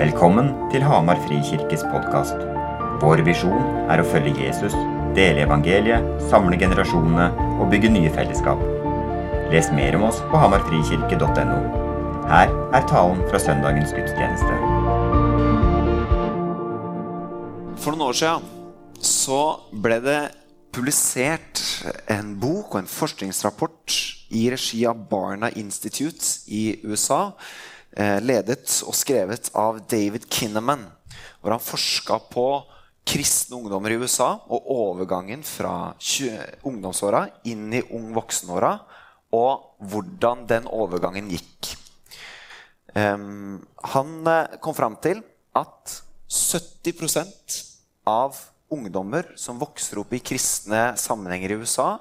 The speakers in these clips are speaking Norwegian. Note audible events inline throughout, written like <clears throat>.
Velkommen til Hamar Frikirkes podkast. Vår visjon er å følge Jesus, dele evangeliet, samle generasjonene og bygge nye fellesskap. Les mer om oss på hamarfrikirke.no. Her er talen fra søndagens gudstjeneste. For noen år siden så ble det publisert en bok og en forskningsrapport i regi av Barna Institute i USA, ledet og skrevet av David Kinnaman, hvor han forska på kristne ungdommer i USA og overgangen fra ungdomsåra inn i ung voksenåra, og hvordan den overgangen gikk. Han eh, kom fram til at 70% av ungdommer som vokser opp i kristne sammenhenger i USA,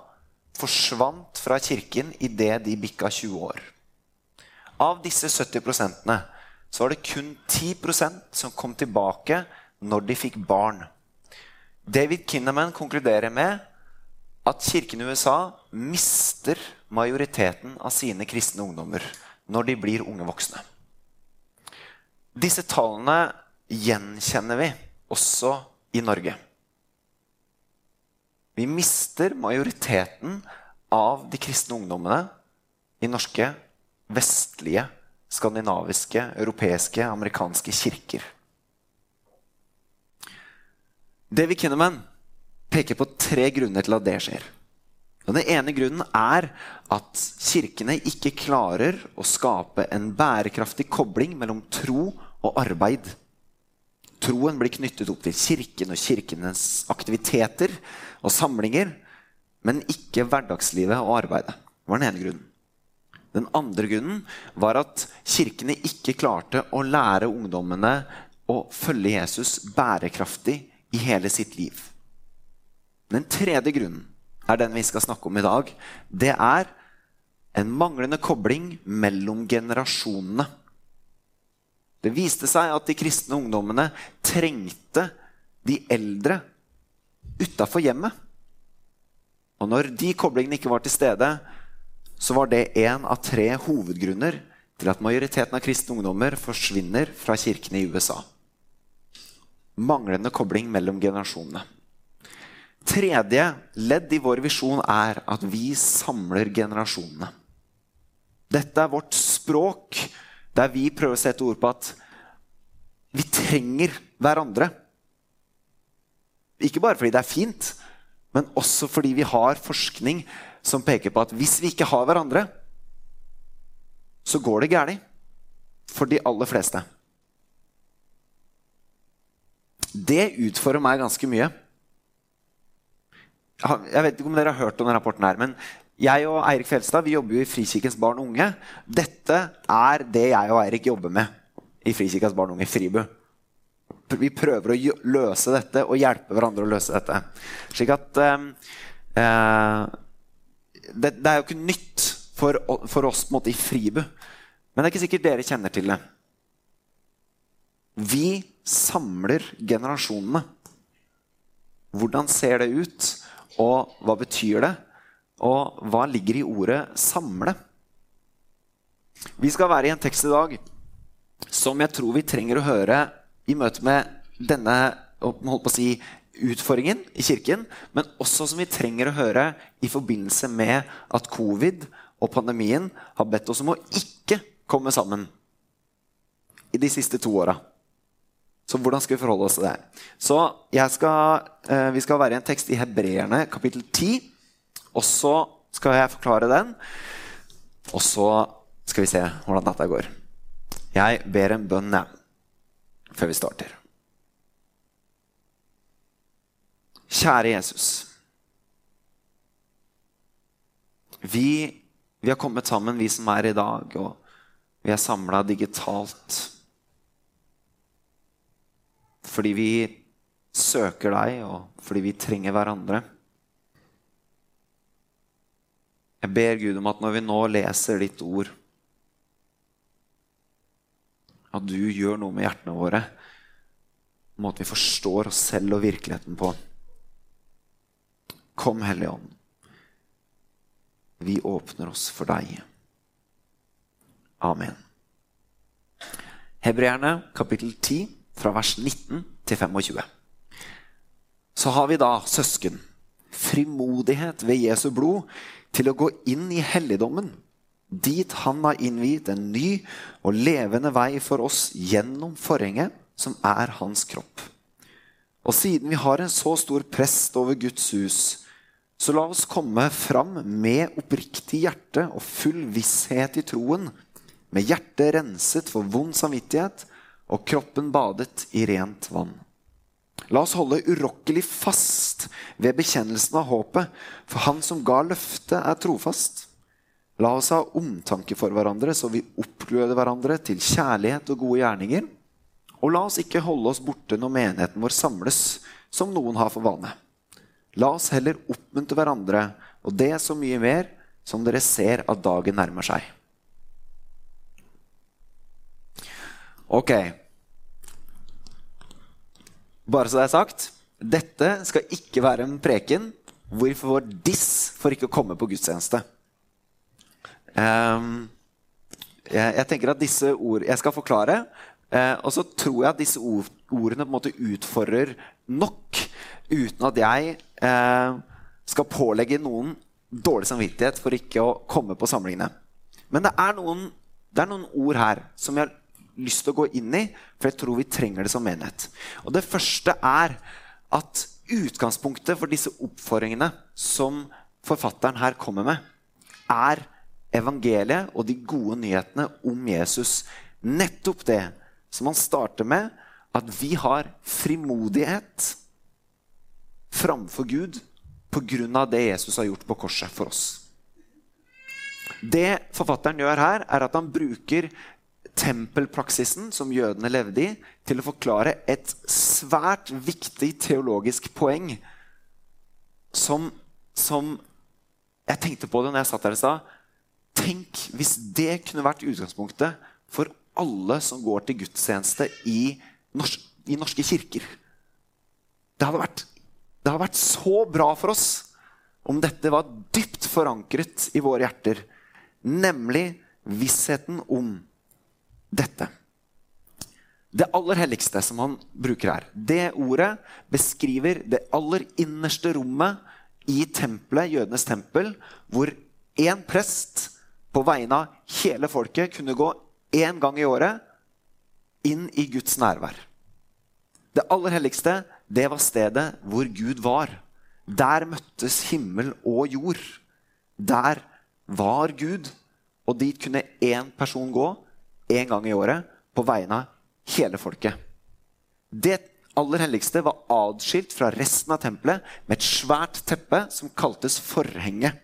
forsvant fra kirken idet de bikka 20 år. Av disse 70% så var det kun 10% som kom tilbake når de fikk barn. David Kinnaman konkluderer med at kirken i USA mister majoriteten av sine kristne ungdommer når de blir unge voksne. Disse tallene gjenkjenner vi også i Norge. Vi mister majoriteten av de kristne ungdommene i norske, vestlige, skandinaviske, europeiske, amerikanske kirker. David Kinnaman peker på tre grunner til at det skjer. Og Den ene grunnen er at kirkene ikke klarer å skape en bærekraftig kobling mellom tro og arbeid. Troen blir knyttet opp til kirken og kirkenes aktiviteter og samlinger, men ikke hverdagslivet og arbeidet. Det var den ene grunnen. Den andre grunnen var at kirkene ikke klarte å lære ungdommene å følge Jesus bærekraftig i hele sitt liv. Den tredje grunnen er den vi skal snakke om i dag. Det er en manglende kobling mellom generasjonene. Det viste seg at de kristne ungdommene trengte de eldre utafor hjemmet. Og når de koblingene ikke var til stede, så var det én av tre hovedgrunner til at majoriteten av kristne ungdommer forsvinner fra kirkene i USA. Manglende kobling mellom generasjonene. Tredje ledd i vår visjon er at vi samler generasjonene. Dette er vårt språk, der vi prøver å sette ord på at vi trenger hverandre. Ikke bare fordi det er fint, men også fordi vi har forskning som peker på at hvis vi ikke har hverandre, så går det galt for de aller fleste. Det utfordrer meg ganske mye. Jeg vet ikke om dere har hørt om denne rapporten, her, men jeg og Eirik Fjelstad vi jobber jo i Frikirkens barn og unge. Dette er det jeg og Eirik jobber med i Frikirkens barn og unge, Fribu. Vi prøver å løse dette og hjelpe hverandre å løse dette. Slik at eh, det, det, er jo ikke nytt for, for oss måte, i Fribu. Men det er ikke sikkert dere kjenner til det. Vi samler generasjonene. Hvordan ser det ut? Og hva betyr det? Og hva ligger i ordet 'samle'? Vi skal være i en tekst i dag som jeg tror vi trenger å høre i møte med denne holdt på å si, utfordringen i kirken, men også som vi trenger å høre i forbindelse med at covid og pandemien har bedt oss om å ikke komme sammen i de siste to åra. Så hvordan skal vi forholde oss til det? Så skal, eh, Vi skal være i en tekst i Hebreerne kapittel 10. Og så skal jeg forklare den. Og så skal vi se hvordan dette går. Jeg ber en bønn før vi starter. Kjære Jesus. Vi, vi har kommet sammen, vi som er i dag, og vi er samla digitalt fordi vi søker deg, og fordi vi trenger hverandre. Jeg ber Gud om at når vi nå leser ditt ord, at du gjør noe med hjertene våre. Måten vi forstår oss selv og virkeligheten på. Kom, Hellige Ånd. Vi åpner oss for deg. Amen. Hebreerne kapittel 10 fra vers 19 til 25. Så har vi da, søsken, frimodighet ved Jesu blod til å gå inn i helligdommen, dit han har innviet en ny og levende vei for oss gjennom forhenget, som er hans kropp. Og siden vi har en så stor prest over Guds hus, så la oss komme fram med oppriktig hjerte og full visshet i troen, med hjertet renset for vond samvittighet og kroppen badet i rent vann. La oss holde urokkelig fast ved bekjennelsen av håpet, for Han som ga løftet, er trofast. La oss ha omtanke for hverandre, så vi oppgløder hverandre til kjærlighet og gode gjerninger. Og la oss ikke holde oss borte når menigheten vår samles, som noen har for vane. La oss heller oppmuntre hverandre, og det er så mye mer som dere ser at dagen nærmer seg. Ok. Bare så det er sagt, dette skal ikke være en preken hvor vi diss for ikke å komme på gudstjeneste. Um, jeg, jeg, tenker at disse ord Jeg skal forklare. Uh, og så tror jeg at disse ord, ordene på en måte utfordrer nok uten at jeg eh, skal pålegge noen dårlig samvittighet for ikke å komme på samlingene. Men det er noen, det er noen ord her som jeg har lyst til å gå inn i, for jeg tror vi trenger det som menighet. Og Det første er at utgangspunktet for disse oppfordringene som forfatteren her kommer med, er evangeliet og de gode nyhetene om Jesus. Nettopp det som han starter med, at vi har frimodighet framfor Gud pga. det Jesus har gjort på korset for oss. Det forfatteren gjør her, er at han bruker tempelpraksisen som jødene levde i, til å forklare et svært viktig teologisk poeng som, som Jeg tenkte på det når jeg satt der i stad. Tenk hvis det kunne vært utgangspunktet for alle som går til gudstjeneste i, norsk, i norske kirker. Det hadde, vært, det hadde vært så bra for oss om dette var dypt forankret i våre hjerter. Nemlig vissheten om dette. Det aller helligste som han bruker her, det ordet beskriver det aller innerste rommet i tempelet, jødenes tempel, hvor én prest på vegne av hele folket kunne gå én gang i året inn i Guds nærvær. Det aller helligste, det var stedet hvor Gud var. Der møttes himmel og jord. Der var Gud, og dit kunne én person gå én gang i året på vegne av hele folket. Det aller helligste var adskilt fra resten av tempelet med et svært teppe som kaltes forhenget.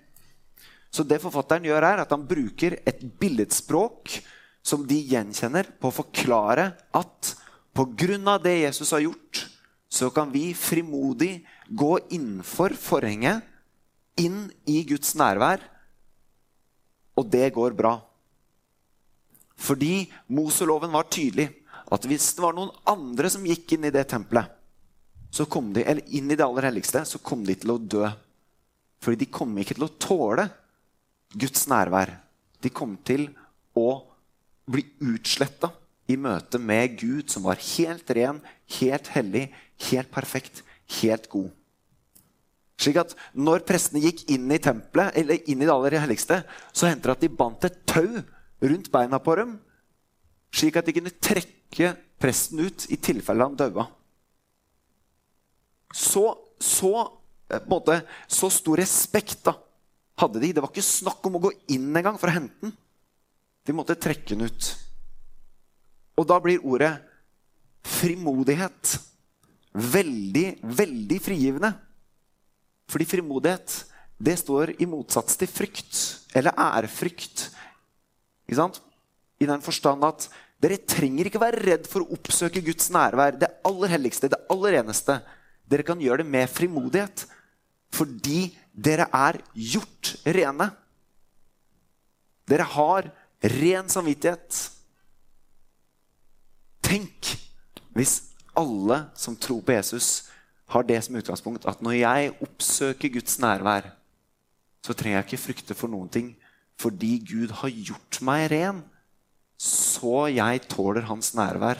Så det forfatteren gjør er at han bruker et billedspråk som de gjenkjenner, på å forklare at pga. det Jesus har gjort, så kan vi frimodig gå innenfor forhenget, inn i Guds nærvær, og det går bra. Fordi Moseloven var tydelig. At hvis det var noen andre som gikk inn i det tempelet, så kom de, eller inn i det aller helligste, så kom de til å dø. Fordi de kom ikke til å tåle Guds nærvær. De kom til å bli utsletta i møte med Gud, som var helt ren, helt hellig, helt perfekt, helt god. Slik at når prestene gikk inn i tempelet, eller inn i det aller helligste, så hendte det at de bandt et tau rundt beina på dem, slik at de kunne trekke presten ut i tilfelle han daua. Så, så, eh, så, stor respekt da, hadde de. Det var ikke snakk om å gå inn engang for å hente den. De måtte trekke den ut. Og da blir ordet frimodighet veldig, veldig frigivende. Fordi frimodighet det står i motsats til frykt eller ærefrykt ikke sant? I den forstand at dere trenger ikke være redd for å oppsøke Guds nærvær. Det aller helligste, det aller eneste. Dere kan gjøre det med frimodighet. Fordi dere er gjort rene. Dere har ren samvittighet. Tenk hvis alle som tror på Jesus, har det som utgangspunkt at når jeg oppsøker Guds nærvær, så trenger jeg ikke frykte for noen ting fordi Gud har gjort meg ren. så jeg tåler hans nærvær,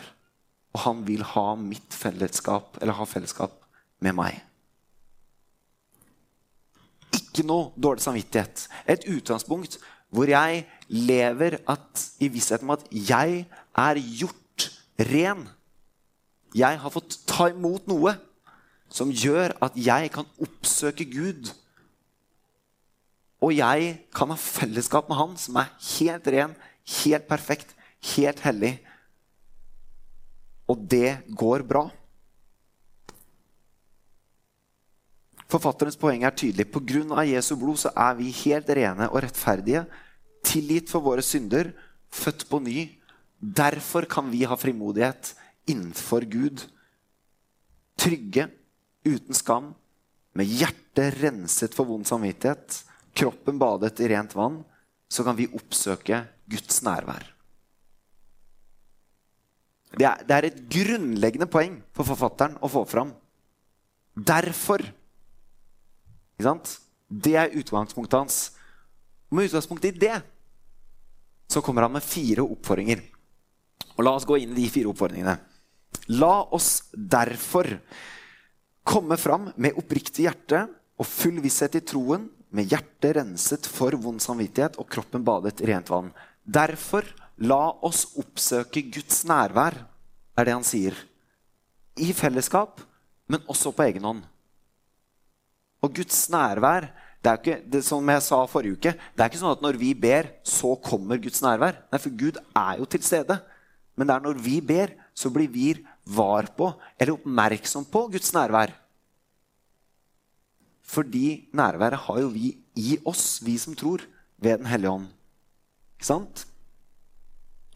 og han vil ha mitt fellesskap, eller ha fellesskap med meg. Ikke noe dårlig samvittighet. Et utgangspunkt hvor jeg lever at, i visshet om at jeg er gjort ren. Jeg har fått ta imot noe som gjør at jeg kan oppsøke Gud. Og jeg kan ha fellesskap med Han som er helt ren, helt perfekt, helt hellig. Og det går bra. Forfatterens poeng er tydelig. Pga. Jesu blod så er vi helt rene og rettferdige, tilgitt for våre synder, født på ny. Derfor kan vi ha frimodighet innenfor Gud. Trygge, uten skam, med hjertet renset for vond samvittighet, kroppen badet i rent vann, så kan vi oppsøke Guds nærvær. Det er, det er, et grunnleggende poeng for forfatteren å få fram. Derfor. Ikke sant? Det er utgangspunktet hans. Og med utgangspunkt i det så kommer han med fire oppfordringer. Og La oss gå inn i de fire oppfordringene. La oss derfor komme fram med oppriktig hjerte og full visshet i troen, med hjertet renset for vond samvittighet og kroppen badet i rent vann. Derfor La oss oppsøke Guds nærvær, er det han sier. I fellesskap, men også på egen hånd. Og Guds nærvær det er ikke, det, Som jeg sa forrige uke, det er ikke sånn at når vi ber, så kommer Guds nærvær. Nei, For Gud er jo til stede. Men det er når vi ber, så blir vi var på eller oppmerksom på Guds nærvær. Fordi nærværet har jo vi i oss, vi som tror, ved Den hellige ånd. Ikke sant?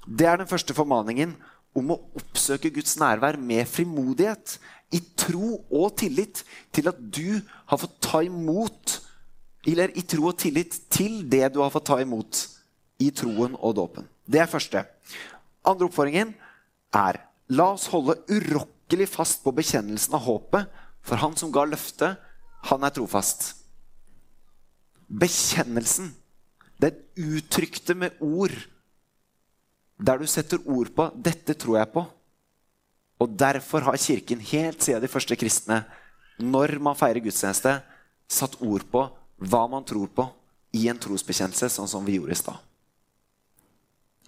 Det er den første formaningen om å oppsøke Guds nærvær med frimodighet. I tro og tillit til at du har fått ta imot Eller i tro og tillit til det du har fått ta imot i troen og dåpen. Det er første. Andre oppfordringen er la oss holde urokkelig fast på bekjennelsen av håpet, for han som ga løftet, han er trofast. Bekjennelsen, det uttrykte med ord der du setter ord på 'dette tror jeg på'. Og Derfor har Kirken helt siden de første kristne, når man feirer gudstjeneste, satt ord på hva man tror på i en trosbekjennelse, sånn som vi gjorde i stad.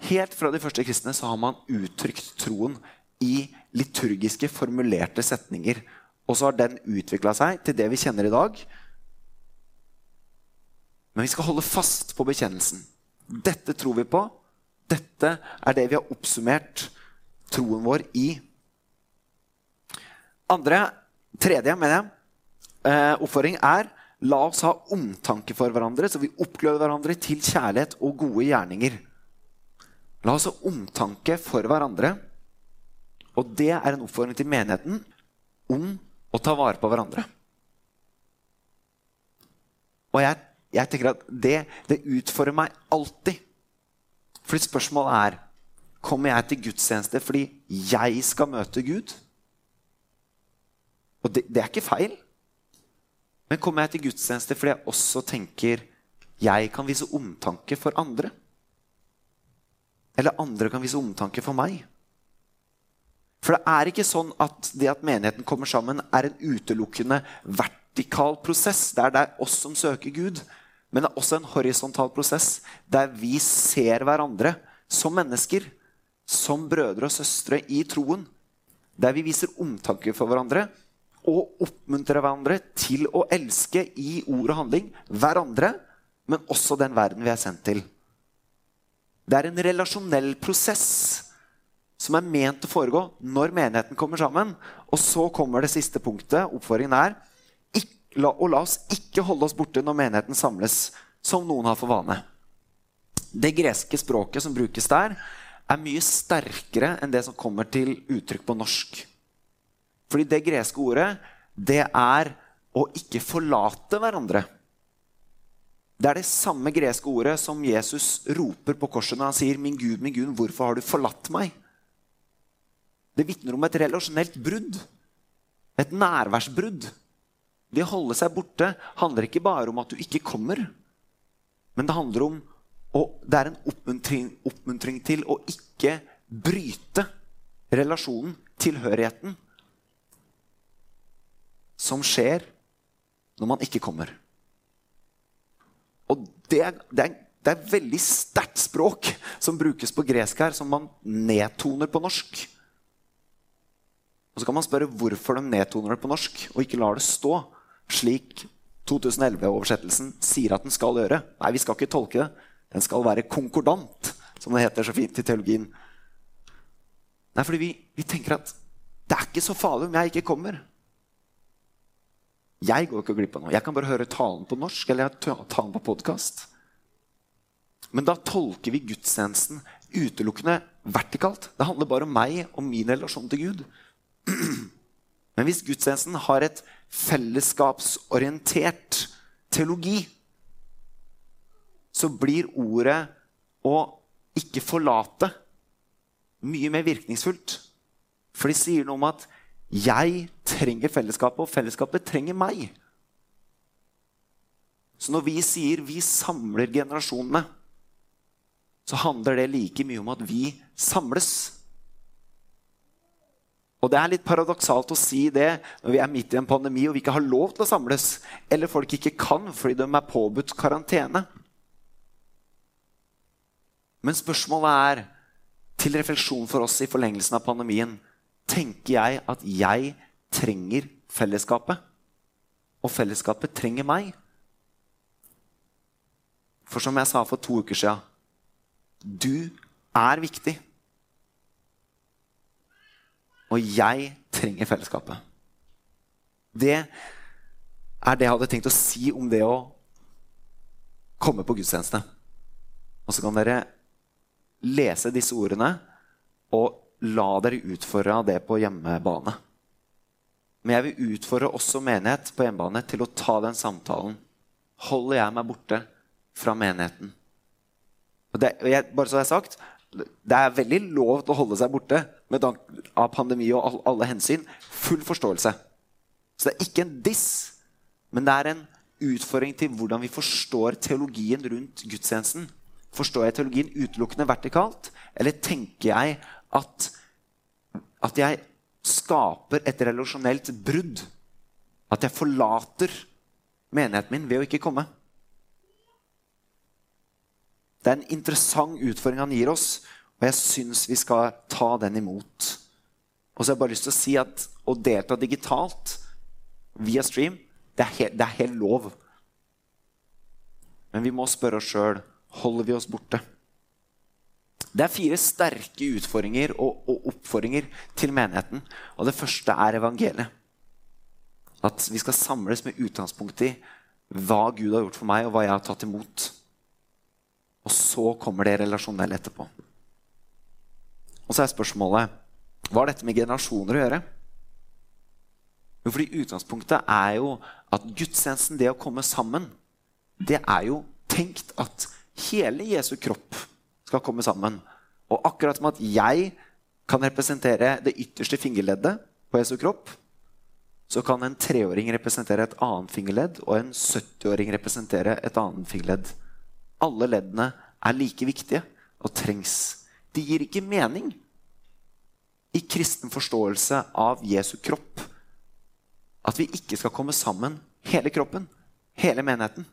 Helt fra de første kristne så har man uttrykt troen i liturgiske, formulerte setninger. Og så har den utvikla seg til det vi kjenner i dag. Men vi skal holde fast på bekjennelsen. Dette tror vi på. Dette er det vi har oppsummert troen vår i. Andre, tredje, mener jeg, eh, oppfordring er la oss ha omtanke for hverandre, så vi oppgløder hverandre til kjærlighet og gode gjerninger. La oss ha omtanke for hverandre. Og det er en oppfordring til menigheten om å ta vare på hverandre. Og jeg, jeg tenker at det, det utfordrer meg alltid fordi spørsmålet er Kommer jeg til gudstjeneste fordi jeg skal møte Gud? Og det, det er ikke feil. Men kommer jeg til gudstjeneste fordi jeg også tenker jeg kan vise omtanke for andre? Eller andre kan vise omtanke for meg? For det er ikke sånn at det at menigheten kommer sammen, er en utelukkende vertikal prosess. Det er der oss som søker Gud. Men det er også en horisontal prosess der vi ser hverandre som mennesker, som brødre og søstre i troen. Der vi viser omtanke for hverandre og oppmuntre hverandre til å elske i ord og handling hverandre, men også den verden vi er sendt til. Det er en relasjonell prosess som er ment å foregå når menigheten kommer sammen. Og så kommer det siste punktet. Oppfordringen er og la oss ikke holde oss borte når menigheten samles, som noen har for vane. Det greske språket som brukes der, er mye sterkere enn det som kommer til uttrykk på norsk. Fordi det greske ordet, det er å ikke forlate hverandre. Det er det samme greske ordet som Jesus roper på korset når han sier, 'Min Gud, min Gud, hvorfor har du forlatt meg?' Det vitner om et relasjonelt brudd. Et nærværsbrudd. Det å holde seg borte handler ikke bare om at du ikke kommer. Men det handler om Og det er en oppmuntring, oppmuntring til å ikke bryte relasjonen, tilhørigheten, som skjer når man ikke kommer. Og det det er, det er veldig sterkt språk som brukes på gresk her, som man nedtoner på norsk. Og så kan man spørre hvorfor de nedtoner det på norsk og ikke lar det stå slik 2011-oversettelsen sier at den skal gjøre. Nei, vi skal ikke tolke det. Den skal være konkordant, som det heter så fint i teologien. Nei, fordi vi, vi tenker at det er ikke så farlig om jeg ikke kommer. Jeg går ikke glipp av noe. Jeg kan bare høre talen på norsk eller talen på podkast. Men da tolker vi gudstjenesten utelukkende vertikalt. Det handler bare om meg og min relasjon til Gud. <clears throat> Men hvis gudstjenesten har et fellesskapsorientert teologi, så blir ordet å ikke forlate mye mer virkningsfullt. For de sier noe om at 'jeg trenger fellesskapet, og fellesskapet trenger meg'. Så når vi sier 'vi samler generasjonene', så handler det like mye om at vi samles. Og det er litt paradoksalt å si det når vi er midt i en pandemi og vi ikke har lov til å samles, eller folk ikke kan fordi de er påbudt karantene. Men spørsmålet er, til refleksjon for oss i forlengelsen av pandemien, tenker jeg at jeg trenger fellesskapet. Og fellesskapet trenger meg. For som jeg sa for to uker siden du er viktig. Og jeg trenger fellesskapet. Det er det jeg hadde tenkt å si om det å komme på gudstjeneste. Og så kan dere lese disse ordene og la dere utfordre av det på hjemmebane. Men jeg vil utfordre også menighet på hjemmebane til å ta den samtalen. Holder jeg meg borte fra menigheten? Og det, og jeg, bare så jeg har sagt, det er veldig lov til å holde seg borte med av pandemi og all, alle hensyn. Full forståelse. Så det er ikke en diss, men det er en utfordring til hvordan vi forstår teologien rundt gudstjenesten. Forstår jeg teologien utelukkende vertikalt, eller tenker jeg at, at jeg skaper et relasjonelt brudd? At jeg forlater menigheten min ved å ikke komme? Det er en interessant utfordring han gir oss, og jeg syns vi skal ta den imot. Og så har jeg bare lyst til å si at å delta digitalt via stream, det er, helt, det er helt lov. Men vi må spørre oss sjøl holder vi oss borte. Det er fire sterke utfordringer og, og, oppfordringer til menigheten. Og det første er evangeliet. At vi skal samles med utgangspunkt i hva Gud har gjort for meg, og hva jeg har tatt imot. Og så kommer det relasjonelle etterpå. Og så er spørsmålet hva har dette med generasjoner å gjøre? Jo, fordi Utgangspunktet er jo at gudstjenesten, det å komme sammen, det er jo tenkt at hele Jesu kropp skal komme sammen. Og akkurat som at jeg kan representere det ytterste fingerleddet på Jesu kropp, så kan en treåring representere et annet fingerledd, og en 70-åring representere et annet fingerledd. Alle leddene er like viktige og trengs. De gir ikke mening i kristen forståelse av Jesu kropp at vi ikke skal komme sammen, hele kroppen, hele menigheten.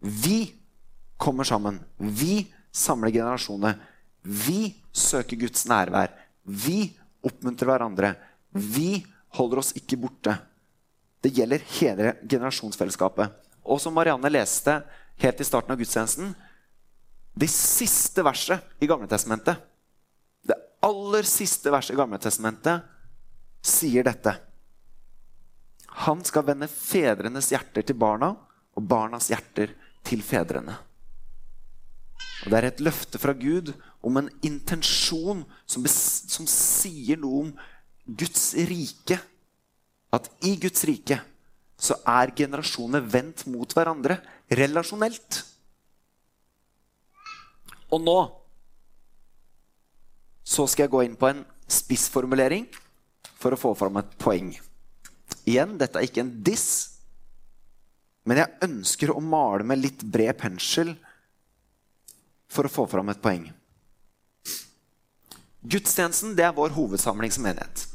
Vi kommer sammen. Vi samler generasjoner. Vi søker Guds nærvær. Vi oppmuntrer hverandre. Vi holder oss ikke borte. Det gjelder hele generasjonsfellesskapet. Og som Marianne leste helt i starten av gudstjenesten Det siste verset i Gamletestamentet, det aller siste verset i Gamletestamentet, sier dette. Han skal vende fedrenes hjerter til barna og barnas hjerter til fedrene. Og Det er et løfte fra Gud om en intensjon som, som sier noe om Guds rike. At i Guds rike så er generasjonene vendt mot hverandre relasjonelt. Og nå så skal jeg gå inn på en spissformulering for å få fram et poeng. Igjen, dette er ikke en diss. Men jeg ønsker å male med litt bred pensel for å få fram et poeng. Gudstjenesten det er vår hovedsamling som menighet.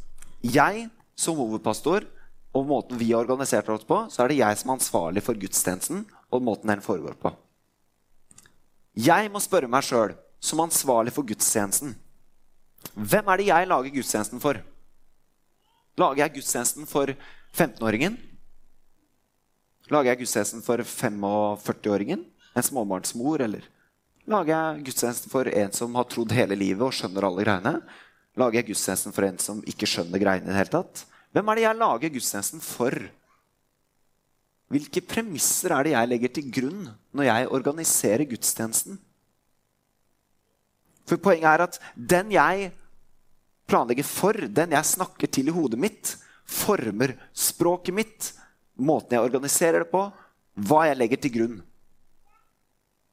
Jeg som hovedpastor og måten vi har organisert oss på, så er det jeg som er ansvarlig for gudstjenesten og måten den foregår på. Jeg må spørre meg sjøl, som ansvarlig for gudstjenesten Hvem er det jeg lager gudstjenesten for? Lager jeg gudstjenesten for 15-åringen? Lager jeg gudstjenesten for 45-åringen? En småbarnsmor, eller lager jeg gudstjenesten for en som har trodd hele livet og skjønner alle greiene? Lager jeg gudstjenesten for en som ikke skjønner greiene i det hele tatt? Hvem er det jeg lager gudstjenesten for? Hvilke premisser er det jeg legger til grunn når jeg organiserer gudstjenesten? For Poenget er at den jeg planlegger for, den jeg snakker til i hodet mitt, former språket mitt, måten jeg organiserer det på, hva jeg legger til grunn.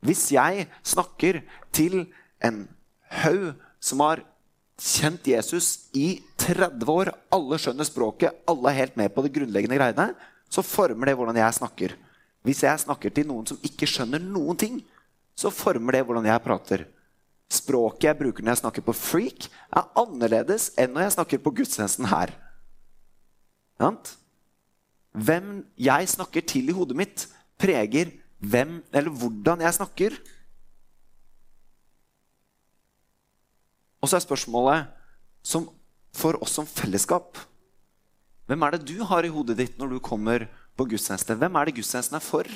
Hvis jeg snakker til en haug som har kjent Jesus i 30 år, alle skjønner språket, alle er helt med på de grunnleggende greiene, så former det hvordan jeg snakker. Hvis jeg snakker til noen som ikke skjønner noen ting, så former det hvordan jeg prater. Språket jeg bruker når jeg snakker på freak, er annerledes enn når jeg snakker på gudstjenesten her. Hvem jeg snakker til i hodet mitt, preger hvem eller hvordan jeg snakker. Og så er spørsmålet som, for oss som fellesskap Hvem er det du har i hodet ditt når du kommer på gudstjeneste? Hvem er det gudstjenesten er for?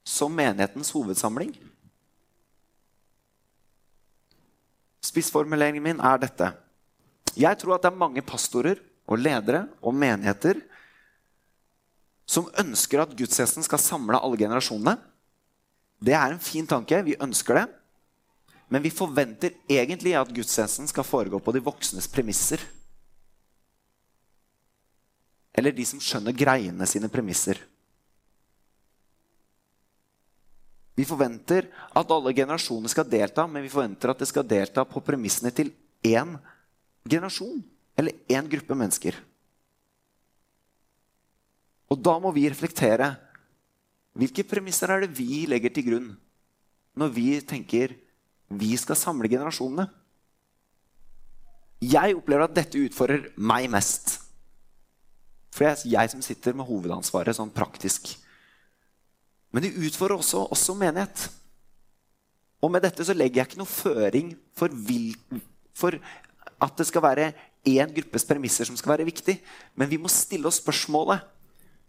Som menighetens hovedsamling? Spissformuleringen min er dette. Jeg tror at det er mange pastorer og ledere og menigheter som ønsker at gudstjenesten skal samle alle generasjonene. Det er en fin tanke. Vi ønsker det. Men vi forventer egentlig at gudstjenesten skal foregå på de voksnes premisser. Eller de som skjønner greiene sine premisser. Vi forventer at alle generasjoner skal delta, men vi forventer at det skal delta på premissene til én generasjon eller én gruppe mennesker. Og da må vi reflektere. Hvilke premisser er det vi legger til grunn når vi tenker vi skal samle generasjonene? Jeg opplever at dette utfordrer meg mest. For det er jeg som sitter med hovedansvaret sånn praktisk. Men det utfordrer også oss som menighet. Og med dette så legger jeg ikke noe føring for, vil, for at det skal være én gruppes premisser som skal være viktig. Men vi må stille oss spørsmålet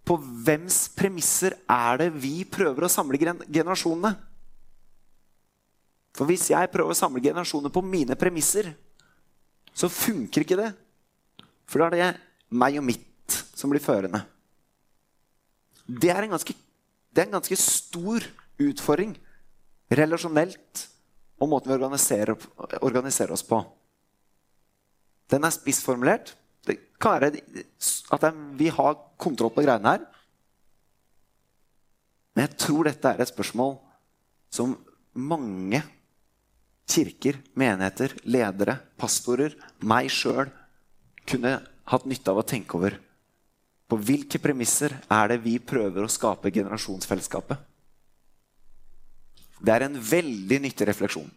på hvems premisser er det vi prøver å samle generasjonene? For hvis jeg prøver å samle generasjoner på mine premisser, så funker ikke det. For da er det meg og mitt som blir førende. Det er en ganske er en ganske stor utfordring relasjonelt og måten vi organiserer, organiserer oss på. Den er spissformulert. Det kan være at vi har kontroll på greiene her. Men jeg tror dette er et spørsmål som mange kirker, menigheter, ledere, pastorer, meg sjøl kunne hatt nytte av å tenke over. På hvilke premisser er det vi prøver å skape generasjonsfellesskapet? Det er en veldig nyttig refleksjon.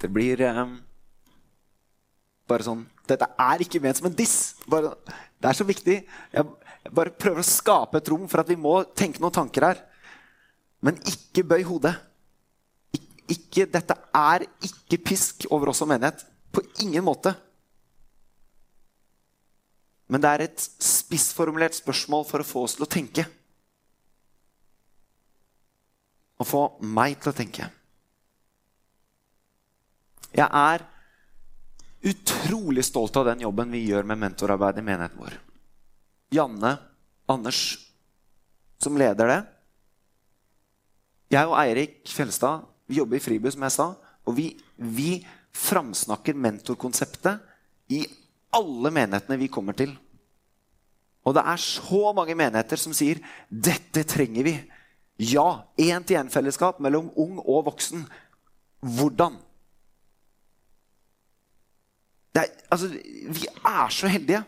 Det blir um, bare sånn Dette er ikke ment som en diss. Bare, det er så viktig. Jeg, bare prøver å skape et rom for at vi må tenke noen tanker her. Men ikke bøy hodet. Ik ikke, dette er ikke pisk over oss som menighet. På ingen måte. Men det er et spissformulert spørsmål for å få oss til å tenke. Å få meg til å tenke. Jeg er utrolig stolt av den jobben vi gjør med mentorarbeid i menigheten vår. Janne, Anders, som leder det. Jeg og Eirik Fjellstad vi jobber i Fribu, som jeg sa. Og vi, vi framsnakker mentorkonseptet i alle menighetene vi kommer til. Og det er så mange menigheter som sier 'dette trenger vi'. Ja, én-til-én-fellesskap mellom ung og voksen. Hvordan? Er, altså, Vi er så heldige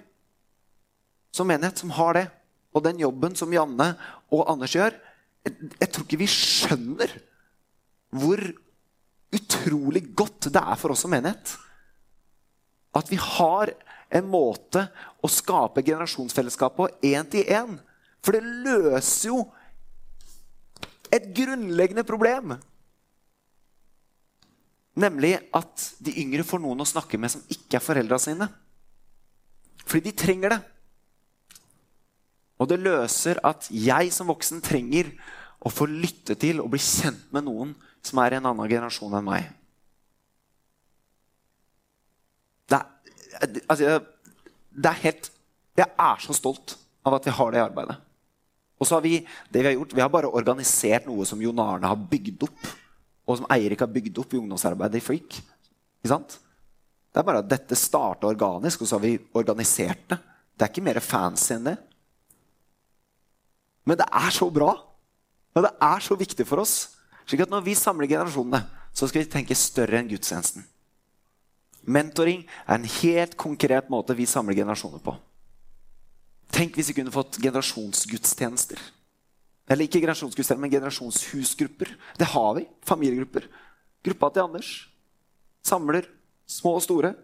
som menighet som har det. Og den jobben som Janne og Anders gjør Jeg, jeg tror ikke vi skjønner hvor utrolig godt det er for oss som menighet. At vi har en måte å skape generasjonsfellesskap på én til én. For det løser jo et grunnleggende problem. Nemlig at de yngre får noen å snakke med som ikke er foreldra sine. Fordi de trenger det. Og det løser at jeg som voksen trenger å få lytte til og bli kjent med noen som er i en annen generasjon enn meg. Det er, altså, det er helt Jeg er så stolt av at vi har det arbeidet. Og så har vi det vi har gjort, vi har bare organisert noe som Jon Arne har bygd opp, og som Eirik har bygd opp i ungdomsarbeidet i Freak. Ikke sant? Det er bare at dette starta organisk, og så har vi organisert det. Det er ikke mer fancy enn det. Men det er så bra, og det er så viktig for oss. Slik at når vi samler generasjonene, så skal vi tenke større enn gudstjenesten. Mentoring er en helt konkret måte vi samler generasjoner på. Tenk hvis vi kunne fått generasjonsgudstjenester. Eller ikke generasjonsgudstjenester, men generasjonshusgrupper. Det har vi. Familiegrupper. Gruppa til Anders samler små og store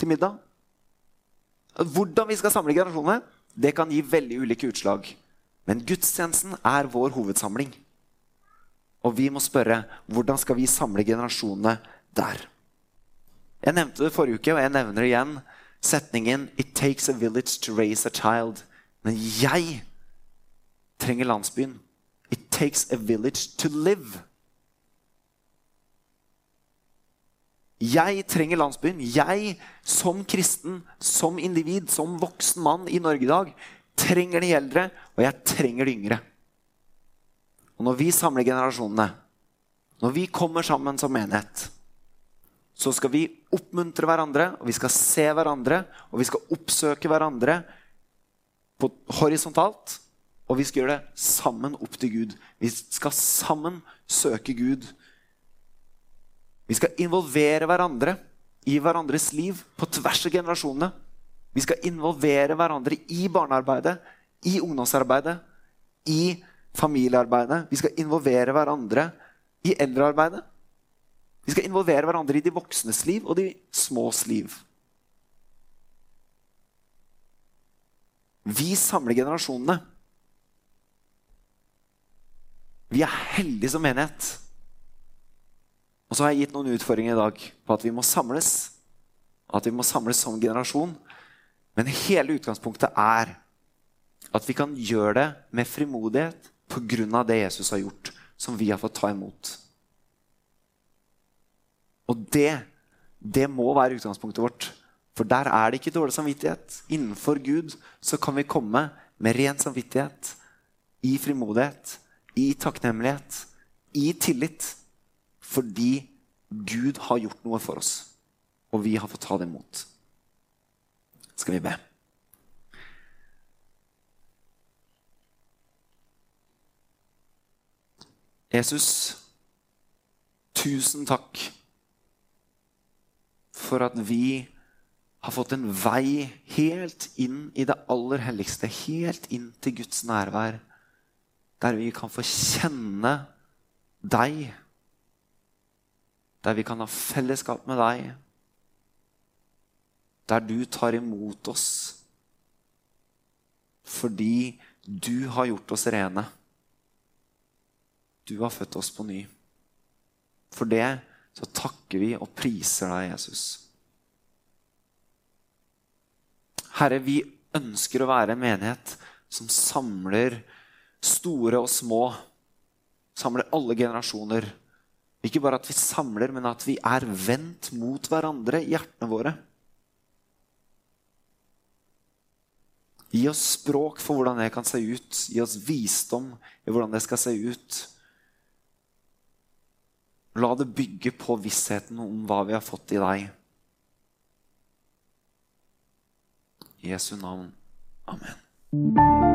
til middag. Hvordan vi skal samle generasjonene, det kan gi veldig ulike utslag. Men gudstjenesten er vår hovedsamling. Og vi må spørre hvordan skal vi samle generasjonene der? Jeg nevnte det forrige uke, og jeg nevner igjen. Setningen 'It takes a village to raise a child'. Men jeg trenger landsbyen. Takes a village to live. Jeg trenger landsbyen. Jeg som kristen, som individ, som voksen mann i Norge i dag, trenger de eldre, og jeg trenger de yngre. Og når vi samler generasjonene, når vi kommer sammen som menighet, så skal vi oppmuntre hverandre, og vi skal se hverandre, og vi skal oppsøke hverandre horisontalt. Og vi skal gjøre det sammen opp til Gud. Vi skal sammen søke Gud. Vi skal involvere hverandre i hverandres liv på tvers av generasjonene. Vi skal involvere hverandre i barnearbeidet, i ungdomsarbeidet, i familiearbeidet. Vi skal involvere hverandre i eldrearbeidet. Vi skal involvere hverandre i de voksnes liv og de smås liv. Vi samler generasjonene. Vi er heldige som menighet. Og så har jeg gitt noen utfordringer i dag på at vi må samles. At vi må samles som generasjon. Men hele utgangspunktet er at vi kan gjøre det med frimodighet pga. det Jesus har gjort, som vi har fått ta imot. Og det, det må være utgangspunktet vårt. For der er det ikke dårlig samvittighet. Innenfor Gud så kan vi komme med ren samvittighet, i frimodighet, i takknemlighet, i tillit. Fordi Gud har gjort noe for oss, og vi har fått ta det imot. Skal vi be? Jesus, tusen takk for at vi har fått en vei helt inn i det aller helligste, helt inn til Guds nærvær, der vi kan få kjenne deg, der vi kan ha fellesskap med deg, der du tar imot oss fordi du har gjort oss rene. Du har født oss på ny. For det så takker vi og priser deg, Jesus. Herre, vi ønsker å være en menighet som samler store og små. Samler alle generasjoner. Ikke bare at vi samler, men at vi er vendt mot hverandre i hjertene våre. Gi oss språk for hvordan det kan se ut. Gi oss visdom i hvordan det skal se ut. La det bygge på vissheten om hva vi har fått i deg. I Jesu navn. Amen.